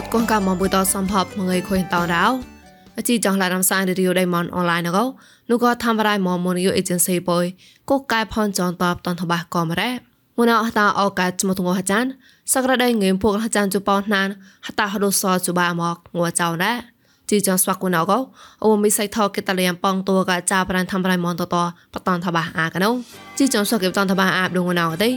តកងកាមបុតសំភពមងៃខុញតោរោអជីចងឡារំសានរីយដៃមនអនឡាញកោនោះក៏ធ្វើរៃមមនីយអេเจนស៊ីបុយកកកែផនចងតបតនតបះក៏មរ៉េមុនអតាអកាចមទងហចានសក្រដៃងេមពួកហចានជប៉ុនណានហតាហដូសជបាមកងួចៅណាជីចងស្វាក់គូណៅកោអូមីសៃថកេតលៀមប៉ងតួកចាប្រានធ្វើរៃមនតតបតនតបះអាកណូជីចងស្វាក់គេបតនតបះអាបដងណៅទេ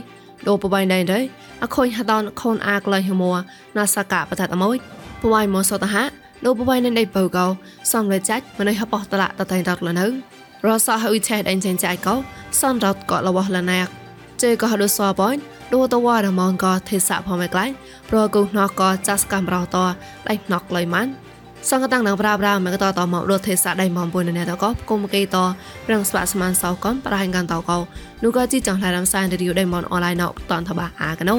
លោបបៃណៃទេអខូនហតនខូនអាក្លៃហមួណាសកាបតតមួយបវៃមសតហៈលោបបៃណៃដៃបោកោសំលេចាច់មនៃហបោះតឡាតតៃតតលនៅរសអហ៊ុយឆេដអេនចេញចាយកោសំរត់កលវះលណាក់ជេក៏ហដូសបនដូតវ៉ារមងក៏ទេសៈផងមិនក្លែងប្រកុណក៏ចាស់កំរោតដៃណកលៃម៉ាន់ សង្កតាំងនឹងប្រាប្រាមកតតមករត់ទេសៈដៃមកពុនណែតក៏គុំកេតរងស្វាស្មានសោកំប្រហែងកាន់តកោនោះក៏ជីចង់ឡារំសានរីយដៃមកអនឡាញណតនតបាអាកណូ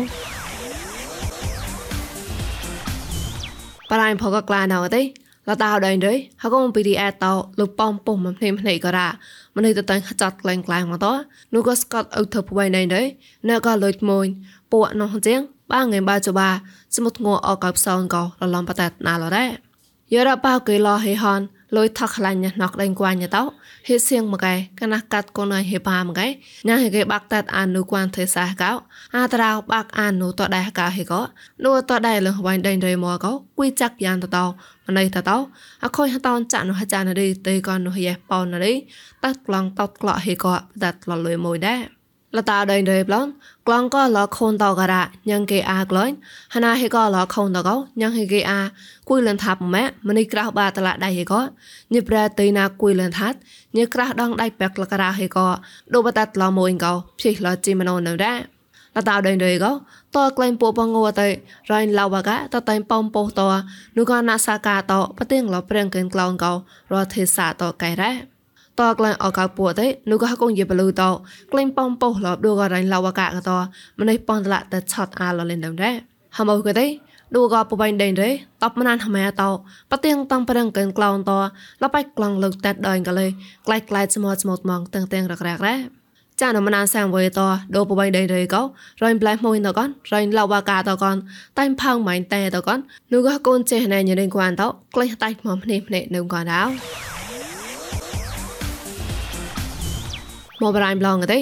ប្រហែងផកក្លាណៅទេលតាដៃទេហកុំ PDF តលុបប៉ំពុំមិនភ្នែភ្នែក៏រ៉ាមនុស្សទៅតែចាត់ក្លែងក្លែងមកតនោះក៏ស្កតអ៊ូទៅពួយណៃទេណែក៏លុយមួយពួកនោះជាងបាងងបាចបាសមុទ្ងអកបសងក៏លលំបតាណាឡរ៉ា យរ៉ាប៉ៅគេឡហេហនលុយថកខ្លាញ់ណកដេងគួញតោហេសៀងមកឯកណាកាត់កូនឲ្យហេបាមកឯញ៉ាហេគេបាក់តាត់អានុគួនទេសាកោអាត្រោបាក់អានុតដែរកោហេកោនោះតដែរលវ៉ៃដេងរេមកកោគួយចាក់យ៉ាងតតោម្នៃតតោអខុយហតនចាក់នោះចានរីទេកោនោះយេប៉ោនរីតាត់ក្លងតតក្លោហេកោតាត់លលុយមួយដែរ លតាដេងរេប្លងក្លងក៏លខូនតការៈញ៉ងគេអាក្លែងហណាហេក៏លខូនតកោញ៉ងហេគេអាគួយលនថាប់ម៉ែមនីក្រៅបាតឡាដៃហេក៏ញិប្រែតៃណាគួយលនថាត់ញិក្រៅដងដៃបែកលការៈហេក៏ដូបតាត់ឡមួយកោភីឡជីមណូនៅដែរលតាដេងរេក៏តក្លែងពូបងងទៅរ៉ៃឡាវកាតតៃប៉ំពោតនោះក៏ណាសាកាតបទៀងលប្រេងកិនក្លងកោរទេសាតកៃរ៉ា តក្លែងអកៅពួទេនោះក៏កងយេបលូតក្លែងប៉ំពោះលបដូក៏រៃឡវកាកតម្នេះប៉នតឡាតឆតអាលលេនដែរហមអូកទេឌូក៏បបៃដេនទេតបមណានហមែតោបទៀងតាំងប្រឹងកិនក្លងតលបៃក្លងលើកតាត់ដើយកលេក្លាយក្លាយស្មោតស្មោតម៉ងតាំងតាំងរករករ៉ាចានមណានសាំវេតដូបបៃដេនទេក៏រៃប្លែមួយតកនរៃឡវកាតកនតៃផៅម៉ៃតែតកននោះក៏កូនចេះណែញរិងគួនតក្លេះតៃមកភ្នេះភ្នេះនឹងក៏ដល់ មកបរៃប្លងទេ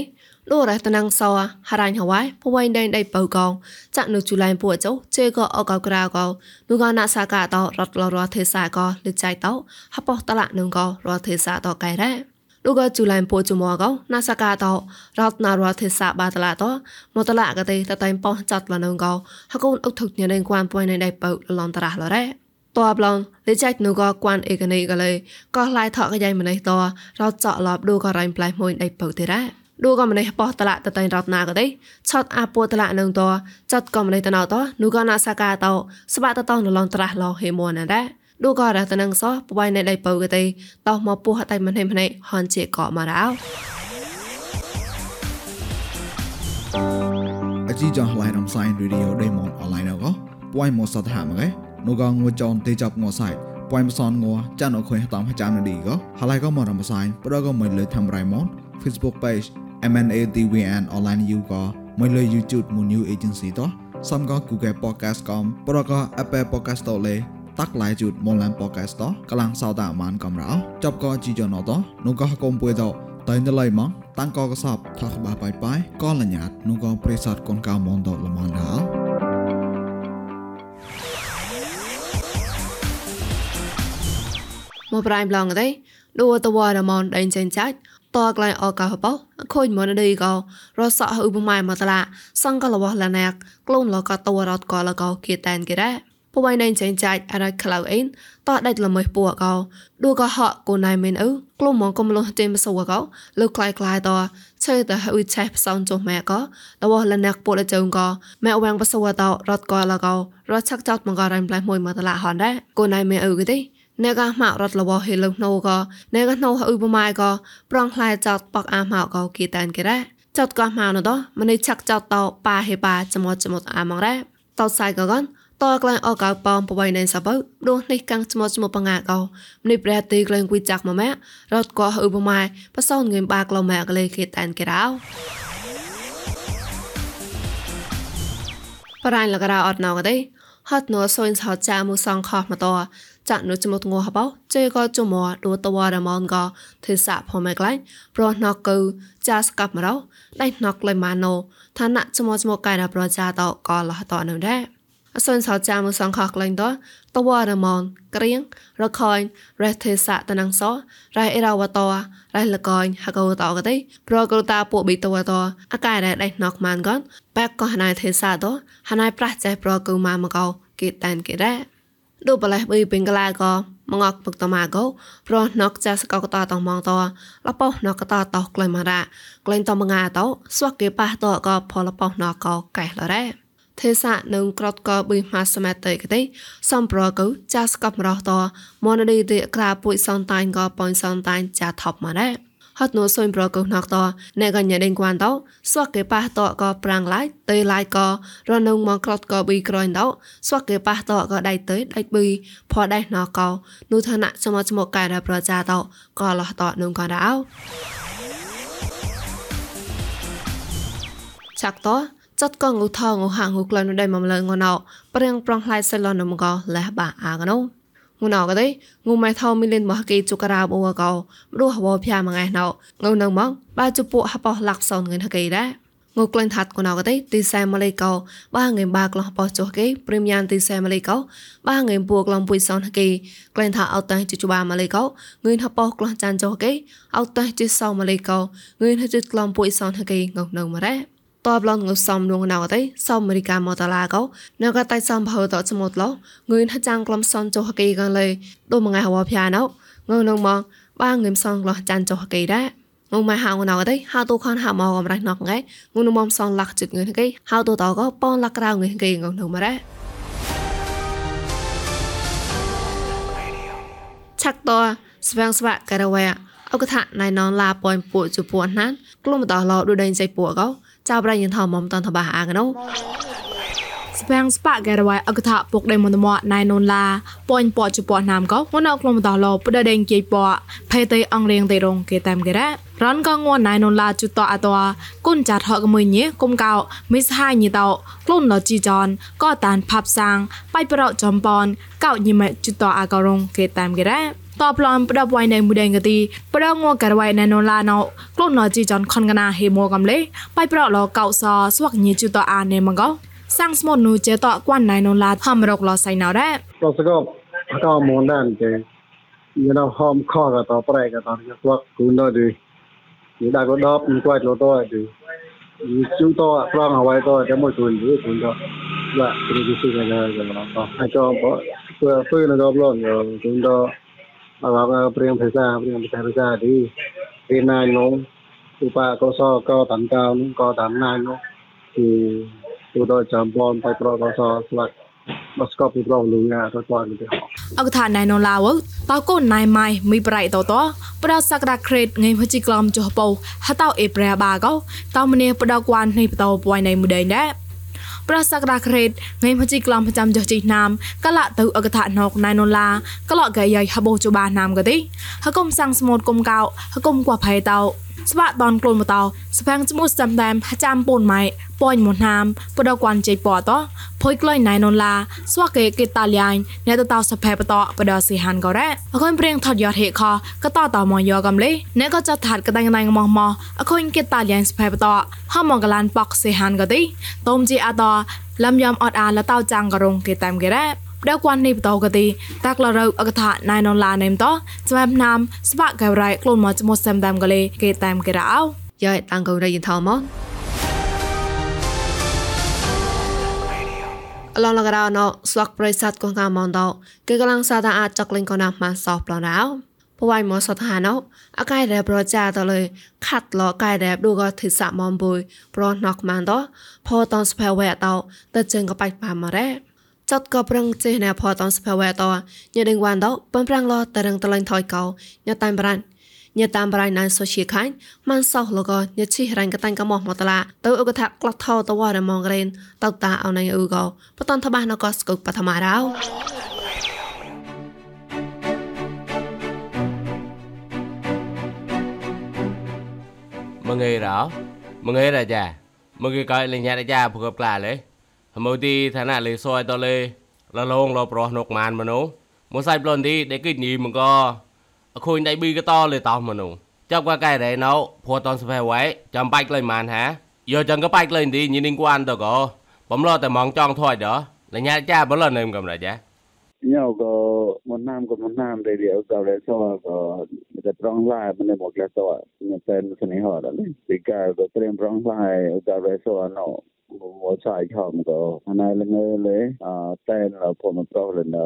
លោរ៉តណាំងសោហារ៉ាញ់ហវ៉ៃពវៃដេនដៃបៅកងចាក់នៅជូឡៃពួចោជេក៏អកក្រៅកោនោះក៏ណាសាកាតរត់លរទេសាក៏លិចៃតោហបោះតឡានឹងក៏រទេសាតកៃរ៉ាលោកក៏ជូឡៃពួចមកកោណាសាកាតរត់ណារទេសាបាតឡាតមកតឡាកទេតតៃប៉ោះចាត់លនឹងកោហកូនអុកធុកញ៉ែងគួនពួយនៅដៃបៅលំតរះលរ៉ា តបឡងលេចៃនូក៏គួនអេកណេកលេក៏ឡាយថកកយ៉ៃម្នេះតរត់ចော့លបឌូក៏រ៉ៃប្លៃមួយដៃបើទេរ៉ាឌូក៏ម្នេះបោះតឡាតតៃរត់ណាក៏ទេឆតអាពួតឡានឹងតចាត់ក៏ម្នេះតណៅតនូក៏ណាសាកាតស្បាតតនឡងត្រាស់ឡហេមួនណាដែរឌូក៏រ៉តនឹងសោះបបៃនៅដៃបើក៏ទេតោះមកពោះតៃមិនហេម្នេះហនជាក៏មករោអជីចងឡៃរំសាយរីឌីអូដេម៉ុនអនឡាញក៏ពួយមកសតហាមកឯ នោះក៏ងួចនទេចាប់ងួសាយពួយមសនងួចានអខុយតាមចាំនឌីក៏ហើយក៏មករំសាយប្រក៏មិនលើធ្វើរៃម៉ុន Facebook page MNATVN online you ក៏មិនលើ YouTube មួយ new agency តោះសំក៏ Google podcast កំប្រក៏ Apple podcast តលេតាក់ឡាយជូតមកឡាន podcast តកលាំងសោតាមានកំរោចប់ក៏ជីចណតនោះក៏កុំពួយតតែនៅឡៃមកតាំងក៏កសបថាក្បាបាយបាយក៏លញ្ញាតនោះក៏ប្រេសតកូនកៅមនតលមនដល់ មកប្រៃប្លងទេឌូតវ៉ារមនដេញចេញចាច់តក្លែងអកោបោខូចមកនេះក៏រសអឧបមាមកតឡាសង្កលវលណាក់ក្លូនលកតវរតកលកោគៀតែនគេរ៉ាពវៃណៃចេញចាច់អរក្លៅអេនតដាច់ល្មើពួកោឌូក៏ហកគូណៃមិនអ៊ូក្លុំមកកំលុះចេញមសវកោលើក្លាយក្លាយតឆេតអ៊ុយឆេផ្សងចុះម៉ែក៏តវលណាក់ពួលចុងក៏ម៉ែវាំងបសវតរត់កោលកោរត់ឆាក់ចោតមកក៏រ៉ៃប្លែមួយមកតឡាហនដែរគូណៃមិនអ៊ូគេទេ អ្នកកាម៉ារត់លវហេលណូក៏អ្នកកាណូអ៊ុបម៉ៃក៏ប្រងខ្លាយចោតបកអាម៉ៅក៏គីតានគេរ៉ាចោតក៏ម៉ៅណដោម្នេះឆាក់ចោតតប៉ាហេប៉ាចមត់ចមត់អាម៉ងរ៉ាតោសៃក៏កនតក្លែងអកៅប៉ំបបៃណៃសបើដួសនេះកាំងចមត់ចមត់បងាកោម្នេះប្រែទីក្លែងគួយចាក់មកម៉ារត់ក៏អ៊ុបម៉ៃបសោនងេមបាក្លោម៉ាកលេគីតានគេរ៉ាបរៃលករ៉ាអត់ណៅក៏ ទេ hot no so in sao cha mu song kha ma to cha no chmo ngo ha bao che ko chu mo do to wa da mon go the sa pho me klai pro no ku cha skap ma ro lai nok lai ma no tha na chmo chmo kai da pro cha to ko la to no de អសិនសោចាមសងខកលែងតតវរមងក្រៀងរខយរះទេសៈតនងសរះអេរវតរះលកយហកោតអកទេប្រកលតាពួកប៊ីតវតអកាយរះដៃណកម៉ានកនបែកកោហណៃទេសៈតហណៃប្រះចេះប្រកូម៉ាមកោគេតានគេរ៉ ដូបលេះប៊ីពេងកលាកោមងអកពុកតម៉ាកោប្រណកចាសកកតតមងតលបោណកតតក្លែមរ៉ាក្លែងតមងាតស្វកគេប៉ះតកផលបោណកោកែលរ៉ាទេសៈនឹងក្រតកប៊ីម៉ាសមតេកទេសំប្រកោចាស្កបរោះតមនឌីទេក្រាពុយសនតាញ់ក៏ប៉ុនសនតាញ់ចាថប់មកដែរ ហត់នោះសូនប្រកោណកតអ្នកកញ្ញាដេងគួនតោស្វះគេប៉ះតក៏ប្រាំងឡាយតេឡាយក៏រនងមកក្លត់ក៏ប៊ីក្រញតោស្វះគេប៉ះតក៏ដៃតេដៃប៊ីផដៃណកោនោះឋានៈសមស្មកកាយដល់ប្រជាតោក៏លោះតនងក៏ដៅចាក់តោចត់កងឧថងឧហាងឧក្លាននៅដៃមកលើងណោប្រៀងប្រងផ្លៃសិលនមកលះបាអាកណោ ងូណៅក៏ទេងូម៉ែថោមីលិនមកគេជុការៅអូកោមរុះវភ្យាមងៃណៅងូនៅមកបាជពួកហបោះលាក់សនងឿនហកេដែរងូក្លែងថាត់កូនអកទេទីសែម៉ាឡេកោបាងៃបាក្លោះបោះចុះគេព្រមយ៉ាងទីសែម៉ាឡេកោបាងៃពួក្លំពុយសនគេក្លែងថាអោតតែជិជបាម៉ាឡេកោងឿនហបោះក្លោះចានចុះគេអោតតែជិសោម៉ាឡេកោងឿនហិជិក្លំពុយសនគេងងនៅមករ៉េ តបឡងងើសំលងណៅតៃសំអមេរិកាមតឡាកោណកតៃសំផៅតចមតឡងឿនហចាំងក្លំសំចុហកេកានលេដូមងៃហវភាណៅងើនងមកបាងើមសំក្លោះចាន់ចុហកេដែរងមកហៅណៅតៃហៅទូខនហៅមកអំរៃណកងៃងងមកសំលាក់ជិតងឿនហកេហៅទូតកោប៉នលាក់ក្រៅងឿនហកេងងនោះមករ៉ាឆាក់តស្វាងស្វាក់ការវ៉ាអកថាណៃណនឡាប៉យពួកជពួនណានក្លុំតឡោដូចដេញសៃពួកកោ ចៅប្រៃយន្តមមតនតបាអាកណូស្ពាំងស្ប៉ាកែរវ៉ៃអកថាពុកដេមនមណៃនូនឡាប៉ញប៉ជប៉ុណាមកងនអក្លមតឡបដដេងគីប៉ភេតៃអងរៀងតេរងគេតាមកេរ៉ារនកងួនណៃនូនឡាជុតអតវគុនចាត់ហកមួយញេគុំកោមិសហាយញីតោក្លូនណជីចនក៏តានផាប់សាងបៃប្រោចំប៉នកោញីម៉ែជុតអករងគេតាមកេរ៉ា តបឡំប្រដបវៃនៃមុដេងកទីប្រងងករវៃណែនឡាណោក្លូនណជីចនខនកណាហេម៉ូកំលេបៃប្រឡកោសស្វកញីជូតអានេមកោសាំងស្មត់នូចេតកួនណៃនឡាហមរកលសៃណៅរ៉ាលសកបកោមនដានចេយណហមខកតប្រែកតស្វកគូនដល់ឌីនេះដាក់ក៏ដបគួយលតឌីជូតប្រងអ្វីតតែមួយគូនឌីគូនដល់ឡាព្រឹកសិកាដល់ដល់អាចបធ្វើធ្វើនៅដល់ឡងគូនដល់ Abang priang phesa priang phesa phesa đi đi nai nó tu pa có so có tận cao nó có tận nai nó thì tu đôi chấm bon phải pro có so slack បស្កបពីប្រងលងទៅគាត់ទៅអកថាណៃណូឡាវតើកូនណៃម៉ៃមីប្រៃតតប្រសក្តាក្រេតងៃហជីក្លំចុះពោហតោអេប្រែបាកោតើម្នេះបដកួននៃបតោពួយនៃមួយដែរ ប្រសក្តាក្រេតងៃមជីក្លំប្រចាំចុះជីណាមកលៈទៅអកថាណកណៃណូឡាក្លោកកាយហបោជបាណាមកទេហកុំសាំងស្មូតគុំកោហកុំកួផៃតោស្វាតនក្លូនមកតោស្វាំងស្មូស្តាំដាមចាំពូនម៉ៃប៉ញមកណាមបដកួនជ័យពតភុយក្លែងណៃននឡាស្វាកេកេតាលៀងអ្នកតតសភេបតបដសិហានក៏រ៉អខុនព្រៀងថតយត់ហេខក៏តតមកយកកំលេអ្នកក៏ចាត់ថាត់កដៃណៃមកមកអខុនកេតាលៀងសភេបតហមកលានប៉កសិហានក៏ទីតុំជីអតលំយំអត់អាលតៅចាំងក៏រងគេតាមគេរ៉ ដៅគួននេះបតោកទីតាក់លរៅអកថាណៃននឡានេមតស្វាមណាមស្វាកែរ៉ៃក្លូនមកចមសាំដាំកលេគេតាមគេរ៉ោយ៉ៃតាំងកូនរយិនថោមកអឡងលករោណោស្វាក់ប្រិស័តកងកាមនតោគេកំឡុងសាតាអាចចកលេងកណាម៉ាសោប្លណៅពវៃមកសតហាណោអកាយរ៉ែប្រចាតលើខាត់លកាយរ៉ែឌូក៏ទិសមមបុយប្រណកម៉ានតោផតនស្ផែវែតោតជើងក៏បាច់ប៉ាមរ៉ែ ចត់ក៏ប្រឹងចេះណែផតនស្ផែវែតោញ៉ដេងវ៉ានតោប៉ុនប្រាំងលតរឹងតលែងថយកោញ៉តាមប្រានញតាមបរៃណៃសូជាខាញ់ម៉ាន់សោះលកញឈិរ៉ាញ់កតាញ់កមោះមកតឡាទៅអុកថាក្លត់ថោតវ៉ារមងរេនតតាអោណៃអ៊ូកោបតនតបាណកស្គុកបឋមារោមងេរោមងេរាចាមងេកោលេញ៉ារាចាភកប្លាលេហ មោទីឋានៈលេសយតលេលលងលប្រោះនុកម៉ានមនុមួយសាច់ប្លន់ទីដែលគិតញីមកអខូនដៃប៊ីកតលេតោមនុចាប់កាកែរ៉េណោព្រោះតនសភែវ៉ៃចាំបាច់ក្លែងម៉ានហាយកចឹងក៏បាច់ក្លែងទីញីនឹងគួនតកបំលោតែមកចង់ថយដលញ្ញាចាបលនឹមកំរចាញោក៏មកណាមក៏មកណាមដែលអត់ដល់សោះក៏តែប្រងឡាយមិនមកក្លាសោះខ្ញុំតែមិនស្នេហ៍ដល់ពីកាក៏ព្រមប្រងឡាយអត់ដល់សោះណោ 我在看到，那那个嘞啊，但老婆们搞了呢，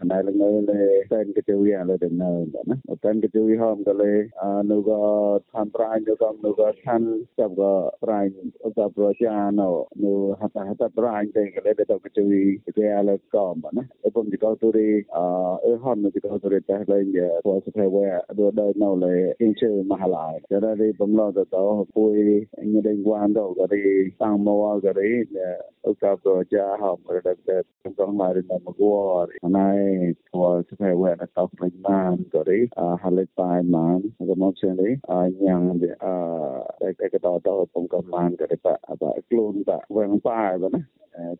那那个嘞，但个就样了的呢，那但个就样个嘞啊，那个谈不来，那个那个谈这个不来，这个家呢，那哈达哈达不来，这个嘞，这个就这样了搞嘛，那那ผมจะก็ตัวเองอ่าเออห้องมันจะก็ตัวเองแต่เรื่องเนี่ยพอสุดท้ายว่าดูได้เนาเลยอินเชื่อมหาลัยจะได้ผมรอจะต่อปุยเงินเดือนวันดอกก็ได้ตั้งมาว่าก็ रही उसका जा हम रडक तो हमारे नम गो और हनाए थोड़ा से वे ना तो प्रमान तो रही हाले पाए मान तो मो से रही यांग दे आ एक एक तो तो तुम का मान करे पा अब क्लोन पा वे हम पाए बना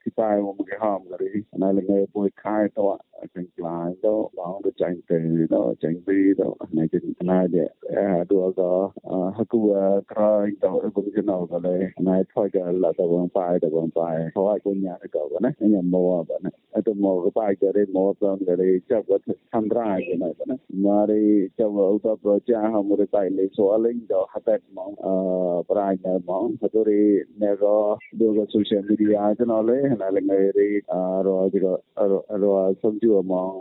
ទីតែមកគេហមក៏រីនៅលងពួយខែតអញ្ចឹងខ្លាយទៅបងទៅចាញ់ទៅទៅចាញ់ពីទៅណែជិះណែដែរดูก็ฮักกูตรายตัวกูจะนอกก็เลยนายพ่อจะละตะวันไปตะวันไปเพราะว่าคนยาก็ว่านะยังมัวบ่นะไอ้ตัวมัวก็ไปจะได้มัวตอนก็เลยจับก็ทำร้ายกันบ่นะมาได้จับอุตประจาหามุริไปเลยสวลิงดอกหัดมองเอ่อปรายนะมองฮัตรีเนก็ดูก็โซเชียลมีเดียจะนอเลยนะเลยไงเรีอ่ารอจิก็รอสมจูมอง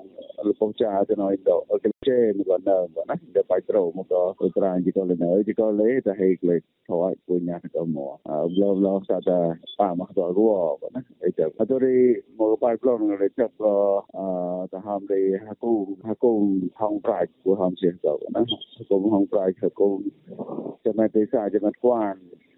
ลปจาจะนอยดอกก็เจมันก็นะบ่นะเดี๋ยวไปตรอมุนក៏ប្រាជាក៏លេនៅជាក៏លេតែហេក្លេថយពុញ្ញាទៅមកឡូវឡូវស្តាប៉ាមកដល់រួបណាអីទៅអត់រីមកប៉ាក្លងលេចាប់អទៅហាំរីហាគូហាគូហងប្រាច់គូហងជាទៅណាគូហងប្រាច់គូចំណែកទេសាចំណែកគួន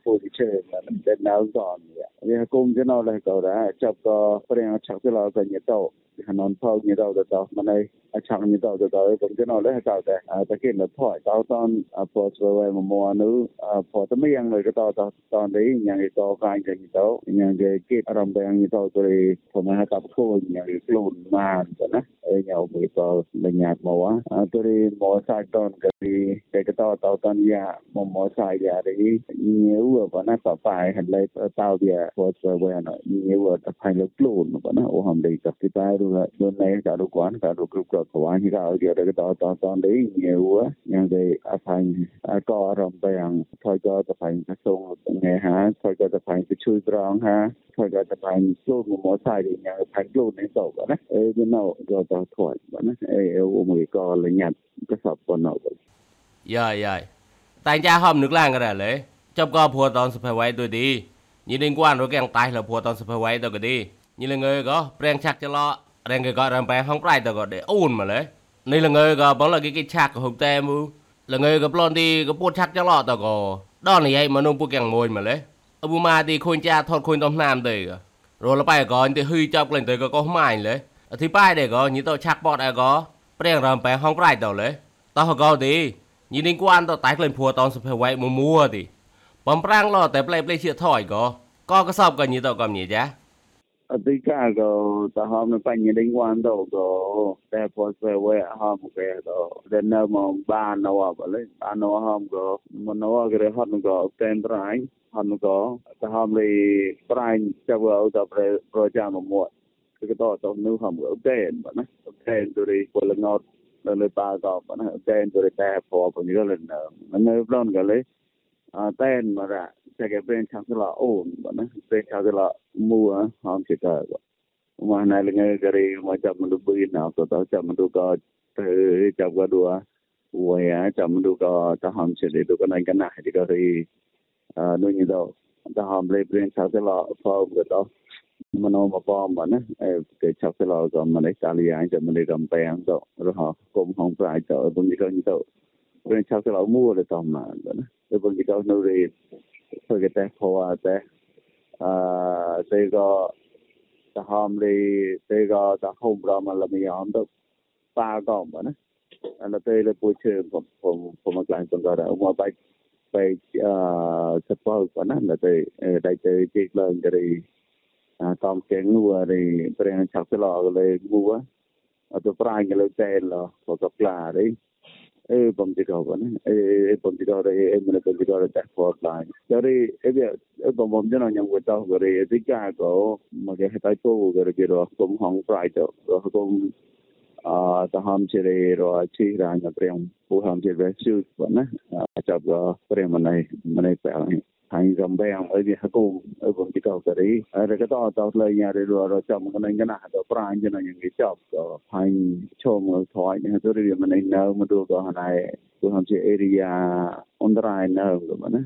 position dan now on ya ya kum je no la ko da chap ko preng chak la ko ni to hanon phau ni to to manai a chak ni to to kum je no la ka da ta kin la thoi to ton po so we mo mo nu po ta mi yang le ko to to ton dei yang to ka ni ni to yang ge kit ram bang ni to to ri po ma ta ko yang lu man na e nhau mi to le nyat mo wa to ri mo sa ton ka ri ke ka to to ton ya mo mo sa ya ri nhiều បើណាបបាយហឡៃតៅវាគាត់ទៅវិញញៀវតផៃលខ្លួនបើណាអូហំដេកទីតែរូដូនណៃការូគួនការូគ្រប់គ្រប់កវាញកាអត់យកទៅតតតដេញៀវយ៉ាងដេអផៃក៏រំបែងថយក៏តផៃកសងងៃហាថយក៏តផៃទៅជួយត្រង់ហាថយក៏តផៃខ្លួនមកសាយយ៉ាងផៃខ្លួននេះទៅបើណាអេយណៅក៏តថយបើណាអេអូមួយក៏ល बना पापा आए हल्लाई ताविया वर्ष बयान ये word file clone बना ओ हम ले सकते पाए रु जो नए कारो कौन कारो ग्रुप का कवान ही राव दिया रे ता ता ता ले ये हुआ यहां दे अफाइन का रम पे हम थोय का तो फाइन का सो ने हा थोय का तो फाइन कुछ रंग हा थोय का तो फाइन सो मो मो साइ दे यहां फाइन क्लोन ने सो बना ए यू नो जो ता थोय बना ए ओ मुई का ले न्यात ก็สอบปนเอาบ่ยายๆแต่จ้าหอมนึกล่างก็ได้เลย chấp có phùa tòn sập phải tôi đi nhìn liên quan rồi càng tay là phùa tòn sập phải tôi cái đi nhìn là người có bèn chặt cho lo bèn người có làm bèn không phải tôi có để ôn mà lấy nên là người có bóng là cái cái chặt của hộp tem là người có lon đi có bút chặt cho lo tôi có đó này vậy mà nông bút càng mồi mà lấy ông bù ma đi khôn cha thọt khôn tôm nam tới rồi là bài có anh thì hư chọc lên tới có có mài lấy thì bài để có như tôi chặt bọt ai có bèn làm bèn không phải tôi lấy tao có đi nhìn liên quan tao tái lên phùa tòn sập phải tôi mua thì បំប្រាំងឡតែប្លែប្លែជាថយក៏ក៏កសបក៏ញីតក៏ញីចាអតិកាក៏តហមបញ្ញដេញវ៉ាន់ទៅក៏តែពោះស្វែហមគេទៅដែលនៅមកបាននៅបលេបាននៅហមក៏មនោគេហត់ក៏តែនត្រៃហត់ក៏តហមលីប្រៃចាប់អត់ទៅប្រចាំមកគឺក៏ទៅនៅហមក៏តែនបាទណាតែនទៅរីពលងត់នៅប៉ាក៏បាទណាតែនទៅរីតែពោះពលនេះក៏នៅនៅប្លន់ក៏លេ à tên mà ra sẽ cái bên trong cái lọ ổn bọn nó bên trong cái lọ mua hòm chỉ cờ mà này là cái gì mà chậm mình đuôi nào tụi tao chậm mình đuôi có chậm qua đùa quay á chậm mình đuôi có tao hòm để đuôi này cái này thì cái gì à nuôi như đâu tao hòm lấy bên trong cái lọ phom cái đó mà nó mà bom mà nó cái chọc cái lọ rồi mà lấy tali anh chậm mình để cầm tay anh rồi rồi họ cũng không phải chợ cũng như cái như đâu rincharte la muro de tal manera, ¿no? Porque yo no de porque te joa te ah te go ta ham đi te go ta hom ra mà làm gì hom đâu ba con mà nó anh là tê là bùi chơi của của của mặt lại còn gọi là ông bay bay ờ sắp bao của nó là tê đại tê chiếc lên cái đi à con kén ngua đi bring chặt cái lọ lên ngua ở chỗ phải cái lên tê là có cặp là đấy အဲဘုံတိကောပါနဲ့အဲဘုံတိကောရဲ့အဲမနဘုံတိကောရဲ့ dashboard line ဒါရီအဲပြဘုံဘုံကျွန်တော်ညံဝတ်တော့ကြရဲဒီကတော့မကဟတိုက်ဖို့ကြရဲကတော့ဘုံဟောင်း pride တော့ဘုံအာတဟမ်ချေရေရောချီရန်ပရံဘူဟမ်ချေဝဲရှုပါနဲ့အချပ်ပရံမနိုင်မနိုင်ပါ អឺតហំជារីរជីរាញព្រៀងពូហំជាវេស៊ូណាចាប់ព្រៀងម្នៃម្នៃបែប thành dòng bèo ở việc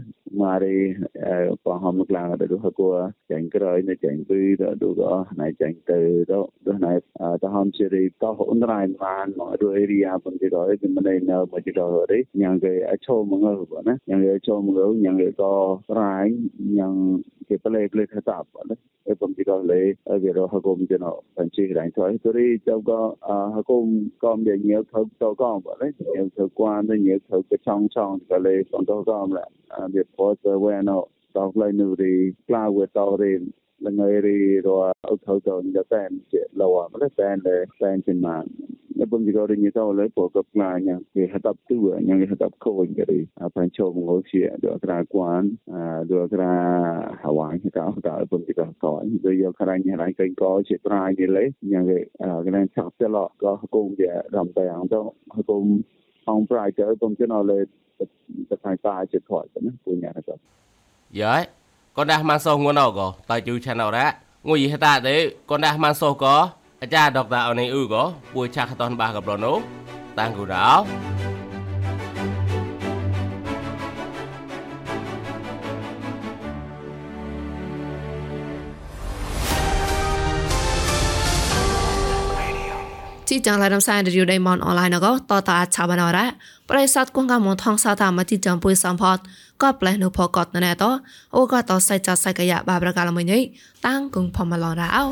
cùng ở vùng chỉ cầu cái ở cái đó tao lấy nhà để rồi rồi chồng cái này cái nào đó prang cho nó những cái chọc rồi thành chôm ở thoại những cái đó mình nấu mà đồ cái này tôi làm chơi area online nấu rồi mà mà đi qua hôm làm là được qua chạy cái rồi này chạy từ đó được đó này chạy từ đó đó này tao hôm chơi đi tao online mà mà đồ area vùng chỉ cầu thì mình nấu mà chỉ cầu đấy những cái chôm mà ngồi mà những cái chôm ngồi những cái có រាយយ៉ាងគេប្លែកលេខតាប់ណាអេ បំទីក៏លេវារហកុំជណបញ្ជីរ៉ៃថយទូរីចៅក៏ហកុំក៏មានញៀវទៅទៅក៏បើលេញៀវទៅគួនទៅញៀវទៅកឆងឆងក៏លេបងទៅក៏ម្ល៉េះវាពោទៅវែណោតោក្លែនូរីក្លាវទៅរីលងៃរីរអត់ទៅទៅតែជាលោម្ល៉េះតែតែជាម៉ាន na bum ji gori ni to le po ko pla nya ke hatap tu nya ke hatap ko ni ri a pan cho mo ho chi do tra kwan a do tra hawan ki ta ta bum ji ko ko ni do yo khara nya rai kai ko chi tra ni le nya ke a ke nan chap se lo ko ko de ram ta yang to ko ong prai ke bum ji no le ta sai ta chi thoi na pu nya ta Dạ, con đã mang sâu ngon nào có, tại chú channel đó. Ngồi gì hết ta đấy, con đã mang sâu có, អាចារ្យដុកតាអនឯអ៊ូក៏ពួយឆាក់តនបាកប្រណូតាំងគូដៅជីจังလာដំសាយរីយដៃមនអនឡាញក៏តតាឆាបណរ៉ាប្រិស័តគងកមថងសាតាមកជីចំពុយសំផត ក៏ផ្លែនៅផកតណែតអូក៏តសៃចាសៃកយ៉ាបាប្រកាលមួយនេះតាំងគងផមឡរ៉ាអោ